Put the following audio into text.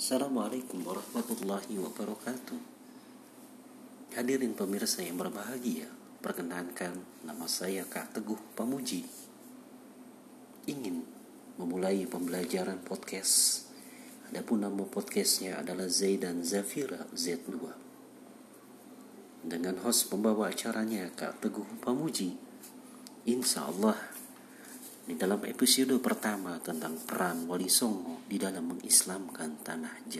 Assalamualaikum warahmatullahi wabarakatuh. Hadirin pemirsa yang berbahagia Perkenankan nama saya Kak Teguh Pamuji. Ingin memulai pembelajaran podcast. Adapun nama podcastnya adalah Zaidan Zafira Z2 Dengan host pembawa acaranya Kak Teguh Pamuji Insya Allah di dalam episode pertama tentang peran Wali Songo di dalam mengislamkan tanah Jawa.